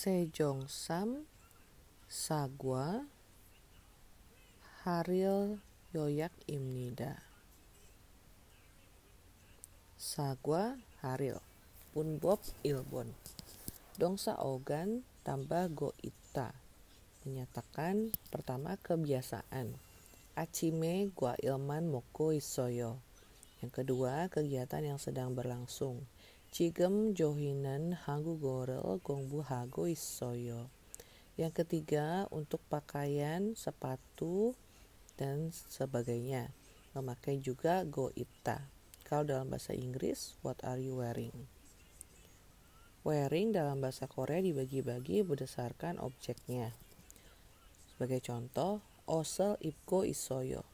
Sejongsam, Sagwa, Haril Yoyak Imnida. Sagwa Haril, Punbob Ilbon. Dongsa Ogan tambah Go Ita menyatakan pertama kebiasaan. Acime Gua Ilman Moko Isoyo. Yang kedua, kegiatan yang sedang berlangsung. Cigem Johinan Hagu Gorel Gongbu Hago Isoyo. Yang ketiga, untuk pakaian, sepatu, dan sebagainya. Memakai juga go ita. Kalau dalam bahasa Inggris, what are you wearing? Wearing dalam bahasa Korea dibagi-bagi berdasarkan objeknya. Sebagai contoh, osel ipko isoyo.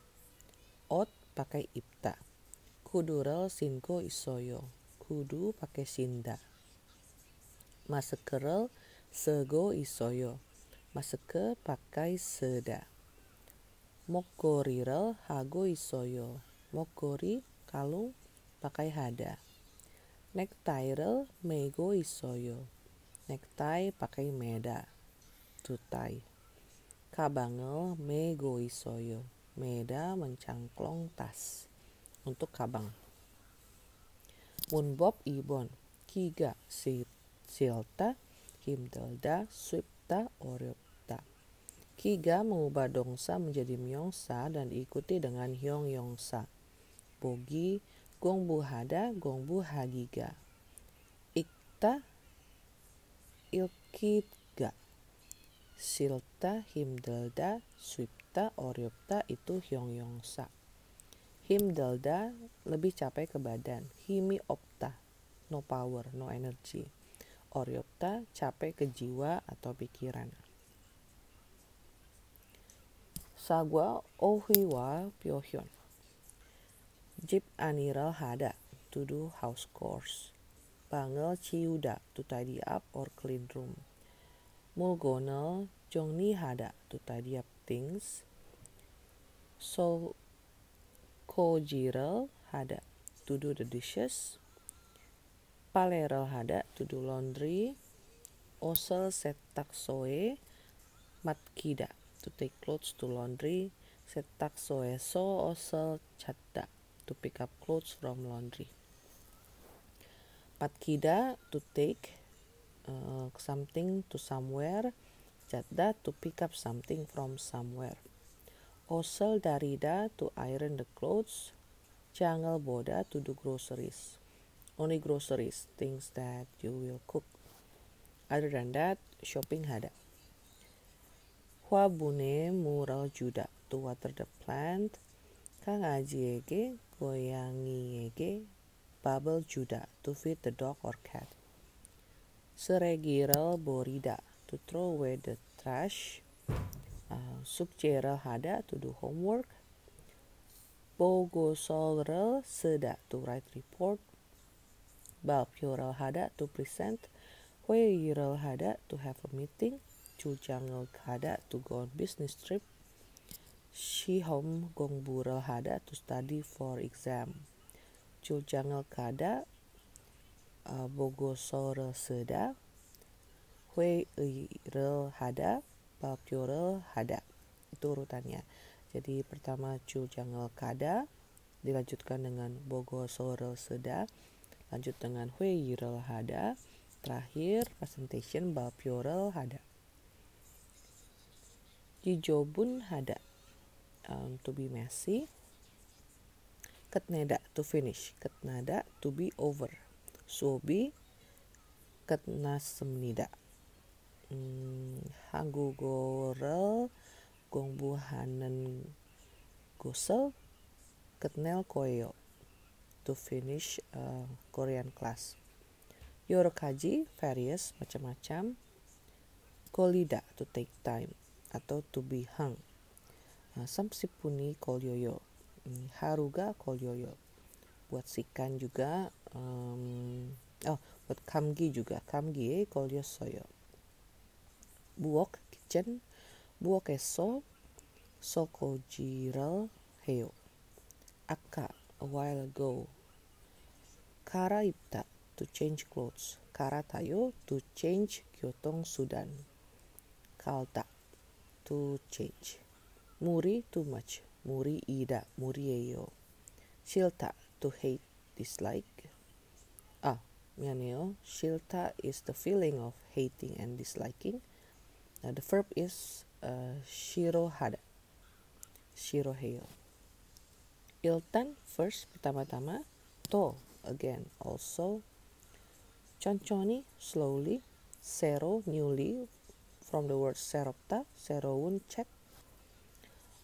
Ot pakai ipta. Kudurel sinko isoyo kudu pakai sinda. Masekerel sego isoyo. Maseke pakai seda. Mokorirel hago isoyo. Mokori kalung pakai hada. Nektairel mego isoyo. Nektai pakai meda. Tutai. Kabangel mego isoyo. Meda mencangklong tas untuk kabang. Munbob Ibon, Kiga Silta, Himdelda, Swipta, Oryopta. Kiga mengubah dongsa menjadi myongsa dan diikuti dengan hyong yongsa. Bogi, Gongbu Hada, Gongbu Hagiga. Ikta, Ilkiga. Silta, Himdelda, Swipta, Oryopta itu hyong yongsa. Himdelda lebih capek ke badan. Himi opta, no power, no energy. Oryopta capek ke jiwa atau pikiran. Sagwa ohiwa pyohyun. Jip aniral hada to do house chores. Bangel ciuda to tidy up or clean room. Mulgonel jongni hada to tidy up things. So Kojiral hada to do the dishes. Paleral hada to do laundry. Osel setak soe matkida to take clothes to laundry. Setak soe so osel chatta to pick up clothes from laundry. Matkida to take uh, something to somewhere. Chatta to pick up something from somewhere. Osel Darida to iron the clothes. Jangal Boda to do groceries. Only groceries, things that you will cook. Other than that, shopping hada. Huabune mural juda to water the plant. Kang aji ege, goyangi ege, bubble juda to feed the dog or cat. Seregiral borida to throw away the trash uh, hada to do homework, bogosolral seda to write report, balpural hada to present, hueiral hada to have a meeting, chujangal hada to go on business trip, shihom gongbural hada to study for exam, chujangal kada uh, bogosolral seda, hueiral hada Papyore Hada. Itu urutannya. Jadi pertama Chu Jangal Kada, dilanjutkan dengan Bogo Sore Seda, lanjut dengan Hui Yirel Hada, terakhir presentation Bapyorel Hada. Jijobun Hada, um, to be messy. Ketneda to finish, ketnada to be over. Sobi ketnasemnida hmm, Hangugorel Gongbuhanen Gosel Ketnel Koyo to finish uh, Korean class. Yorokaji various macam-macam. Kolida to take time atau to be hung. Nah, samsipuni kolyoyo. Hmm, haruga kolyoyo. Buat sikan juga. Um, oh, buat kamgi juga. Kamgi kolyosoyo buok kitchen buok eso sokojiral heo akka a while ago kara ipta to change clothes. Karatayo to change gyotong sudan. Kalta to change. Muri too much. Muri ida. Murieyo. Shilta to hate, dislike. Ah, mianeo. Shilta is the feeling of hating and disliking. Now the verb is uh, shirohada. Shiroheo. Iltan first pertama-tama. To again also. Chonchoni slowly. Sero newly from the word seropta. Seroun check.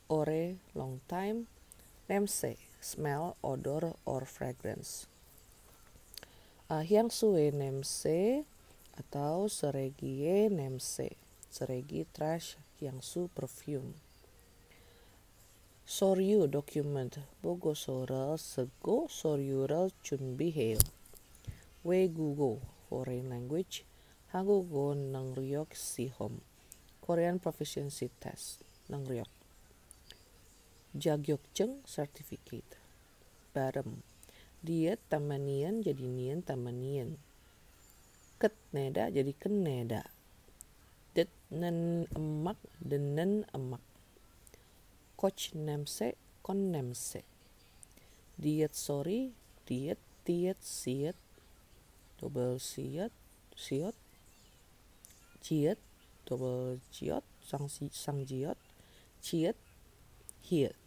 Ore long time. Nemse smell, odor, or fragrance. Uh, hyang sue nemse atau seregie nemse. Seregi trash yang su perfume. Soryu document bogo soral sego soryural chunbiheo. We gugo foreign language. Hagugo nang ryok si home. Korean proficiency test nang ryok. Jagyokjeng certificate. Barem. Diet tamanian jadi nian tamanian. Ket neda jadi keneda det nen emak denen emak. Coach nemse kon nemse. Diet sorry diet diet siet. Double siet siot. Jiet double jiot sang sang jiot. Ciet hiet